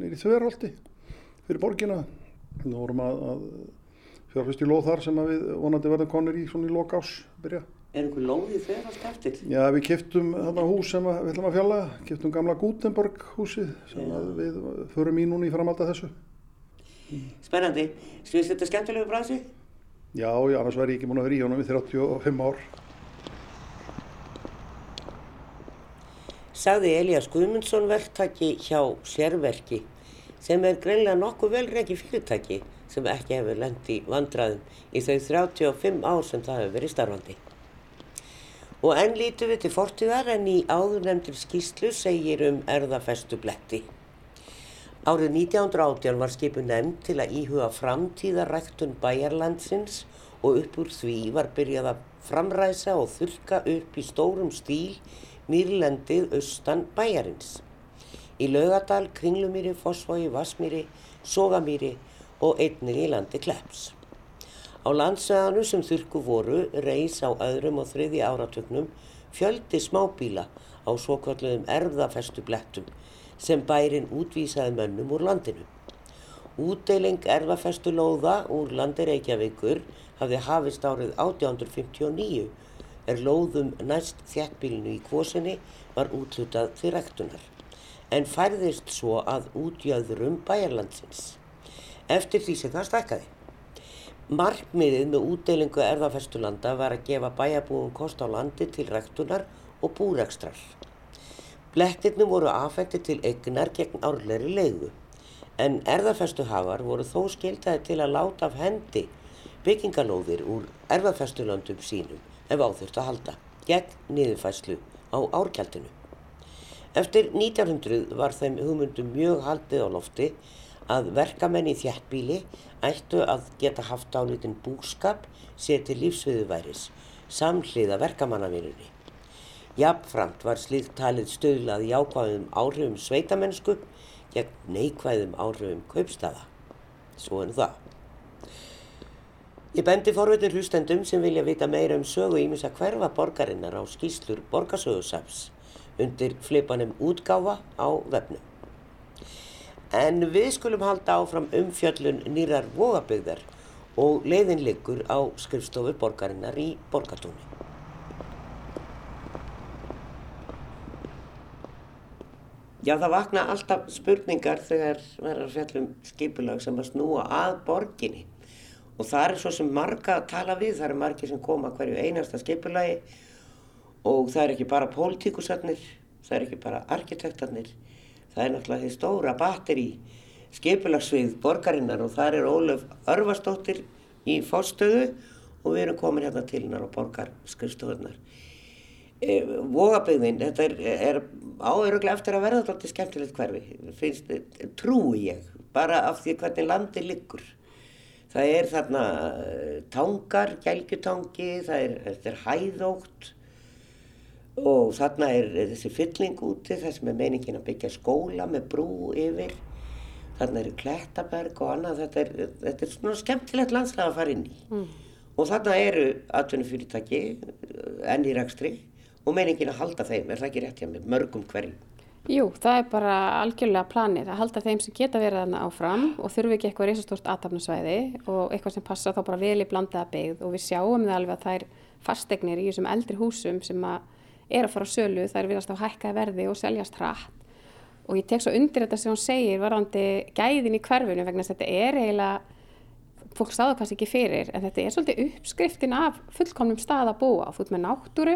nýri þverholti fyrir borgina nú vorum að, að fjárfyrst í lóð þar sem við vonandi verðum konir í svona í lok ás byrja Er einhver lóðið þegar allt eftir? Já, við kiftum þarna hús sem að, við ætlum að fjalla, kiftum gamla Gutenberg húsið sem að við förum í núna í framhald að þessu. Spennandi. Skilst þetta skemmtilegu brasi? Já, já, annars væri ég ekki múin að vera í honum í 35 ár. Sagði Elías Guðmundsson verktaki hjá Sérverki sem er greinlega nokkuð vel reiki fyrirtæki sem ekki hefur lendi vandraðum í þau 35 ár sem það hefur verið starfandi. Og enn lítum við til fortíðar en í áðurnemndir skýslu segir um erðafestu bletti. Árið 1918 var skipu nefnd til að íhuga framtíðarræktun bæjarlandsins og upp úr því var byrjað að framræsa og þurka upp í stórum stíl mýrlendið austan bæjarins. Í Laugadal, Kringlumýri, Fossvogi, Vassmýri, Sogamýri og einnig í landi Klepps. Á landsveðanu sem þurku voru reys á öðrum og þriði áratögnum fjöldi smábíla á svokvöldluðum erfðafestu blettum sem bærin útvísaði mönnum úr landinu. Útdeiling erfðafestu lóða úr landi Reykjavíkur hafði hafist árið 1859 er lóðum næst þjættbílinu í kvosinni var útlutað til rektunar en færðist svo að útjöðrum bæjarlandsins eftir því sem það stækkaði. Markmiðið með útdeilingu erðafestulanda var að gefa bæjarbúum kost á landi til rektunar og búrekstrar. Blettirnum voru afhengt til eignar gegn árlegri leigu, en erðafestuhafar voru þó skiltaði til að láta af hendi byggingalóðir úr erfafestulöndum sínum ef áþurft að halda gegn niðurfæslu á árgjaldinu. Eftir 1900 var þeim hugmyndum mjög haldið á lofti að verkamenn í þjættbíli ættu að geta haft álítinn búskap sér til lífsviðuværis samhliða verkamannavinunni. Jafnframt var slíkt talið stöðlað í ákvæðum áhrifum sveitamennsku gegn neikvæðum áhrifum kaupstaða. Svo en það. Ég bendi forveitur hlustendum sem vilja vita meira um sögu ímins að hverfa borgarinnar á skýslur borgarsögusafs undir flipanum útgáfa á vefnum. En við skulum halda áfram umfjöllun nýrar vóabögðar og leiðin liggur á skrifstofu borgarinnar í borgatúni. Já, það vakna alltaf spurningar þegar verður fjallum skipulag sem að snúa að borginni og það er svo sem marga að tala við, það eru margi sem koma hverju einasta skipulagi og það er ekki bara pólitíkusarnir, það er ekki bara arkitektarnir, það er náttúrulega því stóra batteri skipulagsvið borgarinnar og það er Ólaf Örvarsdóttir í fórstöðu og við erum komin hérna til hennar á borgarskrifstofunar. E, Vógabögðin, þetta er, er áöruglega eftir að verða alltaf skemmtilegt hverfi, finnst, trúi ég, bara af því hvernig landi liggur. Það er þarna e, tangar, gælgutangi, það er, er hæðótt og þarna er, þessi fylling úti þar sem er meiningin að byggja skóla með brú yfir. Þarna eru Klettaberg og annað þetta er, þetta er svona skemmtilegt landslag að fara inn í. Mm. og þarna eru atvinnufyrirtæki enn í rækstri og meiningin að halda þeim er það ekki rétt hjá mig, mörgum hverjum Jú, það er bara algjörlega planið að halda þeim sem geta verið þarna áfram og þurfi ekki eitthvað reysastórt aðtapnasvæði og eitthvað sem passa þá bara vel í blandaða byggð og við sjáum það alveg að það er fastegnir í þessum eldri húsum sem að er að fara á sölu, það er viðast á hækkaði verði og seljast hratt. Og ég tek svo undir þetta sem hún segir varandi gæðin í hverfunu vegna þetta er eiginlega fólk stáða kannski ekki fyrir en þetta er svolítið uppskriftin af fullkomnum stað að búa. Þú ert með náttúru,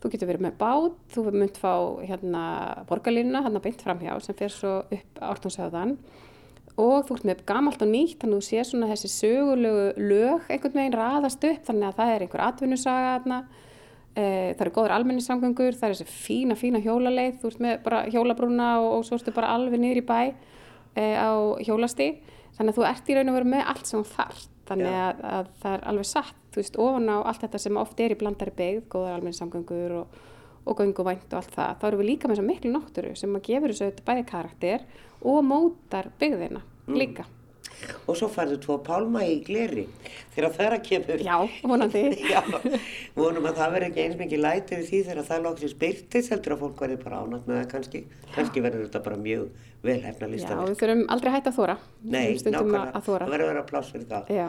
þú getur verið með bát þú verður mynd fá hérna borgarlínuna, hérna beint framhjá sem fer svo upp ártónsöðan og þú ert með gamalt og nýtt þannig að þú sé svona þessi sögulegu lög einhvern veginn raðast upp þannig að það er einhver atvinnusaga þarna. E, það eru góður almenningssamgöngur, það er þessi fína, fína hjólaleið, þú ert með bara hjólabrúna og, og svo ertu bara alveg niður í bæ e, á hjólasti, þannig að þú ert í raun og veru með allt sem þú þarf, þannig að, að það er alveg satt, þú veist, ofan á allt þetta sem oft er í blandari byggð, góður almenningssamgöngur og, og gönguvænt og allt það, þá eru við líka með þessa miklu náttúru sem að gefur þessu bæði karakter og mótar byggðina mm. líka. Og svo farðu tvo pálma í gleri þegar það er að kemur. Já, vonandi. Já, vonum að það verður ekki eins mikið læti við því þegar það lóksins byrtist heldur að fólk verður bara ánætt með það kannski. Kannski verður þetta bara mjög velhæfna listaverk Já, við þurfum aldrei hægt að þóra Nei, nákvæmlega, það verður að vera pláss fyrir það. Já.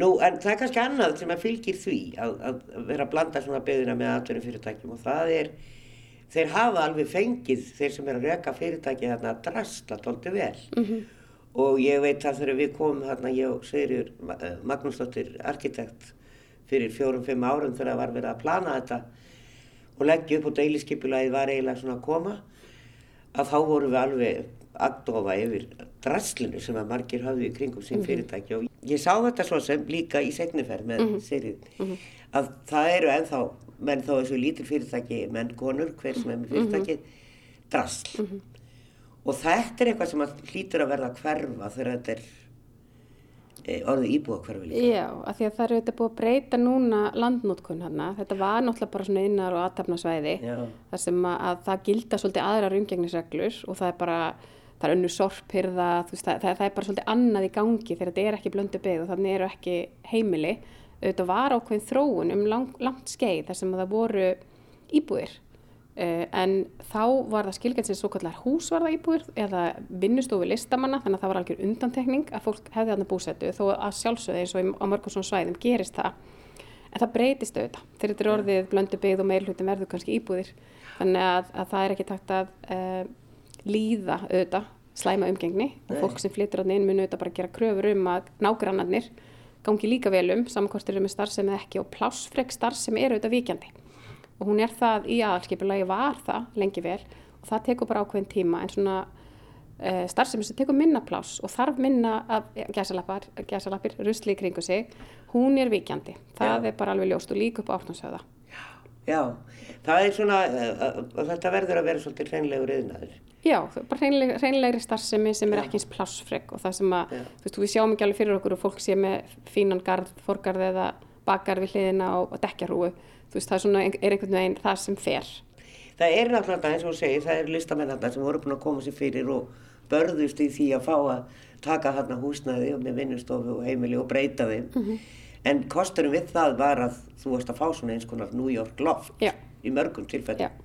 Nú, en það er kannski annað sem að fylgir því að, að vera að blanda svona beðina með aðverjum fyrirtækjum og það er þeir hafa alveg fengið þeir sem er að reka fyrirtæki þarna að drasta tólti vel. Mm -hmm og ég veit að þegar við komum hérna, ég og Sigurður eh, Magnúsdóttir arkitekt fyrir fjórum-fimm árum þegar það var verið að plana þetta og leggja upp og deiliskypulagið var eiginlega svona að koma að þá vorum við alveg aðdofa yfir drasslinu sem að margir hafði í kringum sín mhm. fyrirtæki og ég sá þetta svo sem líka í segniferð með mm -hmm. Sigurður mm -hmm. að það eru ennþá menn þá þessu lítil fyrirtæki menn konur hver sem er með fyrirtæki drassl mhm og þetta er eitthvað sem hlýtur að verða að hverfa þegar þetta er e, orðið íbúa hverfi líka. Já, af því að það eru þetta búið að breyta núna landnótkun hann þetta var náttúrulega bara svona innar og aðtapnasvæði þar sem að, að það gilda svolítið aðrar umgengnisreglur og það er bara það er önnu sorphyrða, það, það, það er bara svolítið annað í gangi þegar þetta er ekki blöndu byggð og þannig eru ekki heimili. Auðvitað var ákveðin þróun um lang, langt skeið þar sem það voru íbúðir. Uh, en þá var það skilgjast sem svo kallar húsvarða íbúður eða vinnustofu listamanna þannig að það var algjör undantekning að fólk hefði þarna búsettu þó að sjálfsögði eins og á mörgum svona svæðum gerist það. En það breytist auðvitað þegar þetta er orðið blöndu byggð og meilhutin verður kannski íbúðir. Þannig að, að það er ekki takt að uh, líða auðvitað slæma umgengni og fólk sem flyttur á inn mun auðvitað bara gera kröfur um að nágrannarnir gangi líka vel um samankostir um starfsemi ekki og plásfreg starfsemi er auðvitað vikjandi og hún er það í aðalskipulagi var það lengi vel og það tekur bara ákveðin tíma en svona uh, starfsemi sem tekur minna pláss og þarf minna af gæsalappir, rusli í kringu sig, hún er vikjandi. Það Já. er bara alveg ljóst og líka upp á átnánsöða. Já, það er svona, uh, uh, þetta verður að vera svolítið hreinlegur yðnaður. Já, er bara hreinleg, hreinlegri starfsemi sem er ekki eins plássfrek og það sem að, Já. þú veist, við sjáum ekki alveg fyrir okkur og fólk sé með fínan garð, forgarð eða bakgarð við hliðina og, og dekkjarúu. Þú veist, það er svona, er einhvern veginn það sem fer. Það er náttúrulega eins og segir, það eru listamennarna sem voru búin að koma sér fyrir og börðust í því að fá að taka þarna húsnæði og með vinnustofu og heimili og breyta þeim. En kosturum við það var að þú varst að fá svona eins konar New York loft Já. í mörgum tilfellum.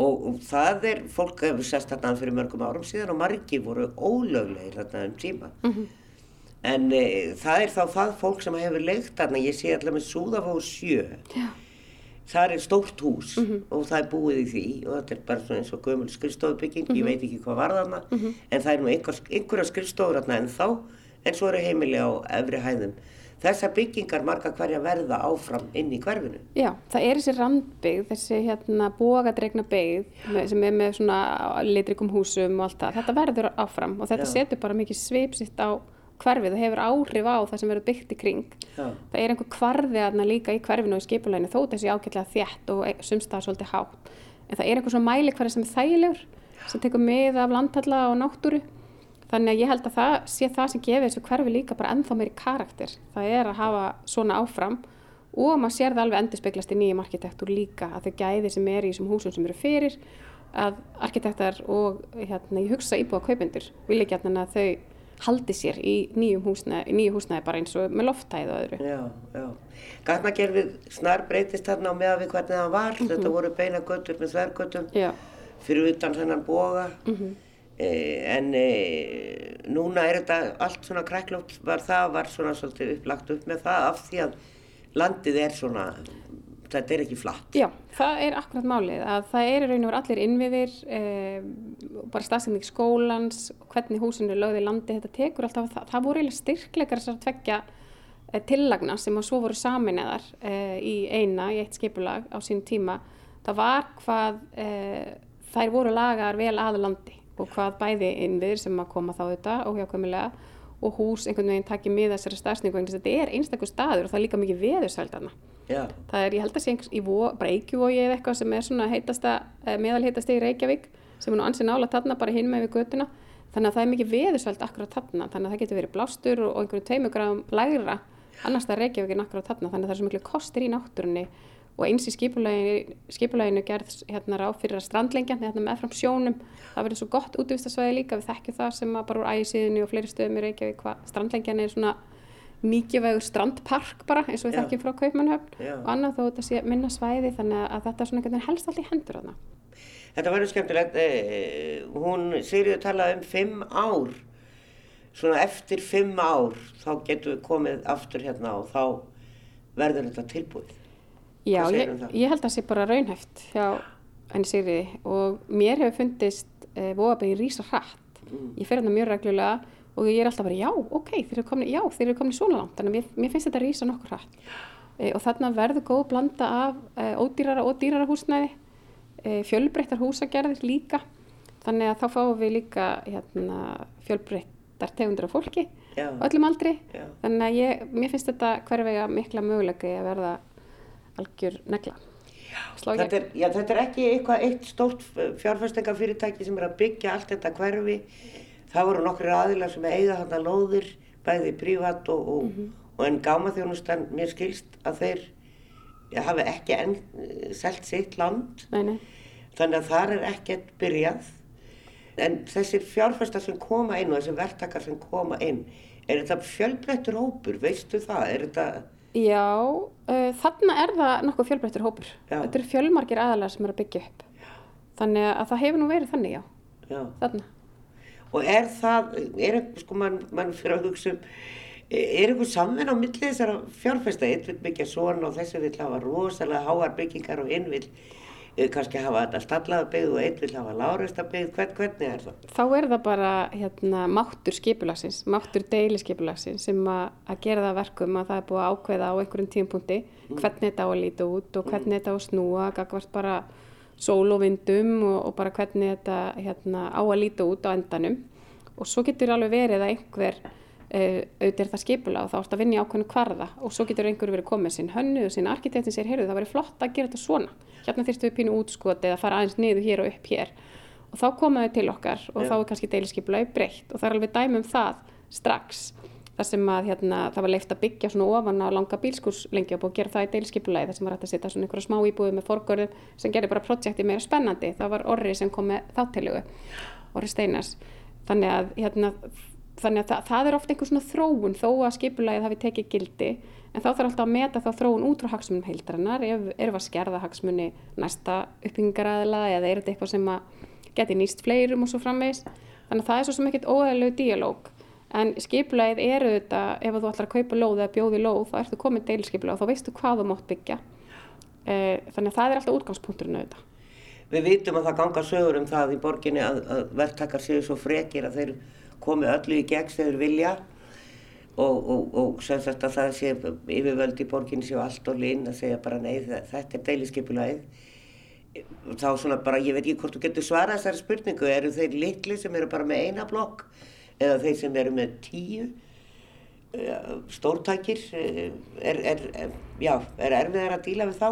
Og, og það er, fólk hefur sest þarna fyrir mörgum árum síðan og margir voru ólöglegir þarna um tíma. En e, það er þá það fólk sem hefur leikt þarna, ég sé allavega með Súðafóð 7. Já. Það er stórt hús og það er búið í því og þetta er bara eins og gömul skrifstofubygging, ég veit ekki hvað var þarna, en það er nú einhver, einhverja skrifstofur þarna ennþá, en svo eru heimili á efri hæðum. Þessar byggingar marga hverja verða áfram inn í hverfinu. Já, það er þessi randbyggð, þessi hérna bógadregna byggð sem er með svona litrikum húsum og allt það. Þetta verður áfram og þetta Já. setur bara mikið svipsitt á hverfið og hefur áhrif á það sem verður byggt í kring. Já. Það er einhver kvarði aðna líka í hverfinu og í skipuleginu þó þessi ágætlega þétt og sumstaðar svolítið hátt. En það er einhver svona mæli hverja sem er þægilegur sem tekur mið af landhalla og náttúru. Þannig að ég held að það sé það sem gefið þessu hverfi líka bara ennþá meiri karakter. Það er að hafa svona áfram og maður sér það alveg endur speglast í nýjum arkitektur líka að þau gæði sem er í þessum húsum sem eru fyrir að arkitektar og hérna, ég hugsa íbúa kaupendur vilja ekki að þau haldi sér í nýjum húsnæði, nýju húsnæði bara eins og með lofthæð og öðru. Já, já. Gatnagerfið snar breytist þarna á meða við hvernig það var. Þetta voru beina göttur með þvergöttum fyrir utan þennan boga. Eh, en e, núna er þetta allt svona kræklótt var það, var svona svolítið upplagt upp með það af því að landið er svona, þetta er ekki flatt. Já, það er akkurat málið að það er í raun og veru allir innviðir, e, bara stafsending skólans, hvernig húsinu lögð í landi, þetta tekur alltaf, það, það voru eiginlega styrkleikar þessar tveggja e, tillagna sem að svo voru saminniðar e, í eina, í eitt skipulag á sínum tíma. Það var hvað e, þær voru lagaðar vel að landi og hvað bæði innviðir sem að koma þá þetta óhjákvæmilega og hús einhvern veginn takið með þessari stafsningu, þetta er einstakur staður og það er líka mikið veðursældarna. Já, Það er, ég held að sé einhvers í Eikjuvogi eða eitthvað sem er svona heitasta, eh, meðalheitasti í Reykjavík sem er nú ansið nála þarna bara hinn með við götuna. Þannig að það er mikið veðursvælt akkurat þarna, þannig að það getur verið blástur og, einhverjum tveimugráðum lægra annars það Reykjavík en akkurat þarna, þannig að það er svo miklu kostir í náttúrunni og eins í skipulaginu, skipulaginu gerð hérna ráð fyrir að strandlengja, hérna með fram sjónum, það verður svo gott útvistasvæði líka, við þekkjum það sem að bara úr ægisíðinu og fleiri stöðum í Reykjavík, hvað strandlengjan er svona mikilvægur strandpark bara eins og við Já. þekkjum frá Kaupmannhöfn Já. og annað þó þetta sé minna svæði þannig að þetta er svona einhvern veginn helst allt í hendur þarna. þetta verður skemmtilegt. Eh, hún, Sigriður talaði um fimm ár. Svona eftir fimm ár þá getum við komið aftur hérna og þá verður þetta tilbúið. Já, ég, um ég held að það sé bara raunhæft hjá henni Sigriði og mér hefur fundist e, vóabegi rísa hratt. Mm. Ég fer hérna mjög reglulega og ég er alltaf bara já, ok, þeir eru komin, já, þeir eru komin svona langt, þannig að mér, mér finnst þetta rísa nokkur hratt. E, og þarna verður góð blanda af e, ódýrara og dýrara húsnæði, e, fjölbreyttar húsagerðir líka, þannig að þá fáum við líka hérna, fjölbreyttar tegundir af fólki Já, öllum aldri, já. þannig að ég, mér finnst þetta hverfega mikla möguleika í að verða algjör negla. Þetta er, já, þetta er ekki eitthvað eitt stórt fjárfæstingafyrirtæki sem er að byggja allt þetta hverfi. Það voru nokkri aðilar sem eiga þarna lóðir, bæði prívat og, og, Mhm. og en gámaþjónustan, mér skilst að þeir hafi ekki enn eh, selt sitt land, Nei, nei. þannig að þar er ekkert byrjað. En þessir fjárfæstar sem koma inn og þessir verktakar sem koma inn, er þetta fjölbreyttur hópur, veistu það? Er þetta, Já, uh, þarna er það nokkuð fjölbreyttur hópur. Já. Þetta eru fjölmargir aðalar sem eru að byggja upp. Þannig að það hefur nú verið þannig, já, já. þarna. Og er það, er eitthvað, sko, mann man fyrir að hugsa um, er eitthvað samvenn á milli þessara fjárfesta? Einn vil byggja svona og þessi vil hafa rosalega háar byggingar og einn vil eh, kannski hafa þetta stallaða byggð og einn vil hafa láreista byggð. Hvern, hvernig er það? Þá er það bara hérna, máttur skipulagsins, máttur deiliskipulagsins sem að gera það að verkum að það er búið að ákveða á einhverjum tímpunkti hvernig þetta á að líta út og hvernig þetta á að snúa, gagvart bara sól og vindum og, og bara hvernig þetta hérna, á að líta út á endanum og svo getur alveg verið að einhver auðvitað er það skipula og þá ert að vinna í ákveðinu kvarða og svo getur einhver verið komið sinn hönnu og sinn arkitektin sér, heyrðu það væri flott að gera þetta svona. Hérna þyrstu við pínu útskot eða fara aðeins niður hér og upp hér. Og þá komaðu til okkar og Já. þá er kannski deilisskipulagi breytt. Og það er alveg dæmi um það strax þar sem að hérna, það var leift að byggja svona ofan á langa bílskúrslengi og búið að gera það í deilskipulagi þar sem var hægt að setja svona einhverja smá íbúið með forgörðum sem gerði bara projekti meira spennandi. Það var Orri sem kom með þáttilugu Orri Steinars. Þannig að, hérna, þannig að það, það er ofta einhver svona þróun þó að skipulagið hafi tekið gildi en þá þarf alltaf að meta þá þróun út frá hagsmunum heildarinnar. Ef við að skerða hagsmuni næsta uppbyggingaraðila eða er þetta eitthvað sem geti nýst fleirum og svo framvegis. Þannig að það er svo sem ekkert óæðilegu díalóg. En skipulagið eru þetta ef þú ætlar að kaupa lóð eða bjóði lóð þá ertu komin deilskipulag og þá veistu hvað þú mátt byggja. E, þannig að það er alltaf útgangspunkturinn auðvitað. Við vitum að það ganga sögur um það í borginni að, að verktakar séu svo frekir að þeir komi öllu í gegn þegar þeir vilja og, og, og sem sagt að það sé yfirvöld í borginni séu allt og linn að segja bara nei þe- þetta er deiliskeipulagið. Þá svona bara ég veit ekki hvort þú getur svarað þessari spurningu, eru þeir litli sem eru bara með eina blokk eða þeir sem eru með tíu eh, stórtækir, eh, er, er, er, já, er erfiðar að díla við þá?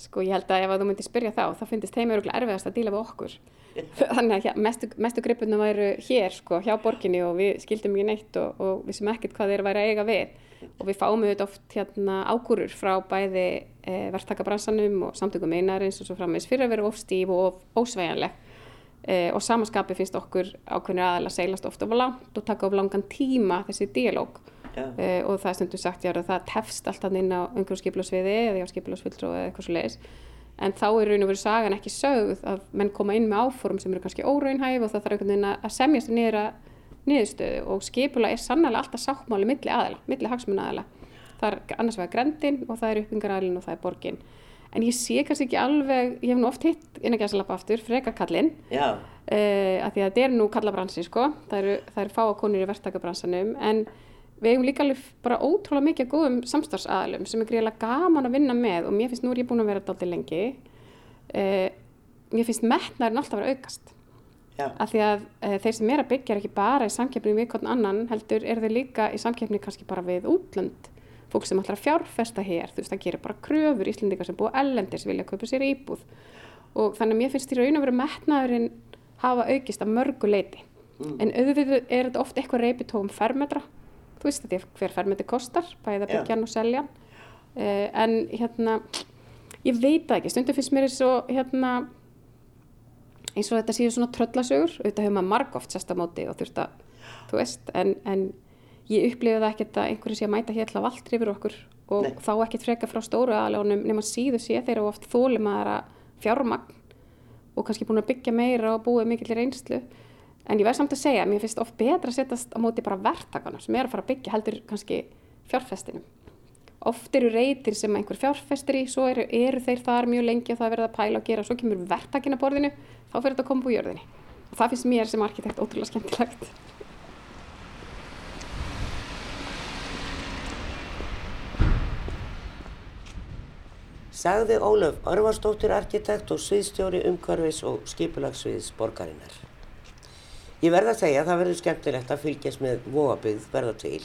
Sko ég held að ef að þú myndir spyrja þá, þá finnst þeim öruglega erfiðast að díla við okkur. Þannig að mestu, mestu gripurna væru hér sko, hjá borginni og við skildum ekki neitt og, og við sem ekkert hvað þeir væri að eiga við. Og við fáum auðvitað oft hérna, ágúrur frá bæði e, verktakabransanum og samtökum einarins og svo frammeins fyrir að vera ofstíf og of, ósveigjanleg. E, og samanskapi finnst okkur ákveðnir aðeins seilast ofta of langt og taka of langan tíma þessi díalóg. Já. Uh, og það er stundum sagt já, að það tefst alltaf inn á einhverjum skipilásviði eða á skipilásfulltrú eða eitthvað svo leiðis en þá er raun og verið sagan ekki sögð að menn koma inn með áforum sem eru kannski óraunhæf og það þarf einhvern veginn að semjast niður að niðurstöðu. Og skipula er sannlega alltaf sáttmáli milli aðila, milli hagsmuna aðila það er annars vegar grendin og það er uppbyggingaræðilin og það er borgin. En ég sé kannski ekki alveg, ég hef nú oft hitt inn að gæsa lappa aftur, freka kallinn Já, uh, að því að þetta er nú kallabransi sko, það eru, það eru fáa konur í verktakabransanum. En við eigum líka alveg bara ótrúlega mikið góðum samstarfsaðalum sem er greiðilega gaman að vinna með og mér finnst nú er ég búin að vera þetta aldrei lengi. Uh, mér finnst metnaðurinn alltaf að vera að aukast. Já, af því að uh, þeir sem er að byggja er ekki bara í samkeppni við hvern annan heldur er þeir líka í samkeppni kannski bara við útlönd. Fólk sem að fjárfesta hér þú veist það gerir bara kröfur íslendingar sem búa ellendis vilja kaupa sér íbúð. Og þannig að mér finnst í raun og veru metnaðurinn hafa aukist að mörgu leiti en auðvitað er þetta oft eitthvað reypið tóum fermetra þú veist þetta er hver fermetri kostar bæði að Já. byggja hann og selja hann uh, en hérna ég veit það ekki, stundum finnst mér eins og hérna eins og þetta séu svona tröllasögur auðvitað hefur maður margóft sest á móti og þurft að þú veist, en, en ég upplifi það ekkert að einhverju sé að mæta hér til að vald yfir okkur og Nei. þá ekkert freka frá stóru aðljónum nema síðu sé þeir eru oft þólimaðara fjármagn og kannski búin að byggja meira og búið mikill reynslu en ég verð samt að segja, mér finnst oft betra að setjast á móti bara verktakana sem er að fara að byggja heldur kannski fjárfestinum. Oft eru reytir sem einhver fjárfestir í svo eru, eru þeir þar mjög lengi og það er verið að pæla og gera. Og svo kemur verktakinn að borðinu þá fyrir þetta að koma búið jörðinni. Og það finnst mér sem arkitekt ótrúlega skemmtilegt. Sagði Ólöf Örvarsdóttir arkitekt og sviðstjóri umhverfis og skipulagsviðs borgarinnar. Ég verð að segja að það verður skemmtilegt að fylgjast með vóabygð verða til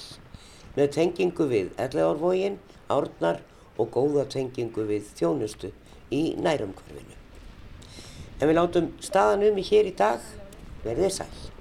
með tengingu við Elleðárvógin, Árnar og góða tengingu við þjónustu í nærumhverfinu. En við látum staðan um í hér í dag verðið sæl.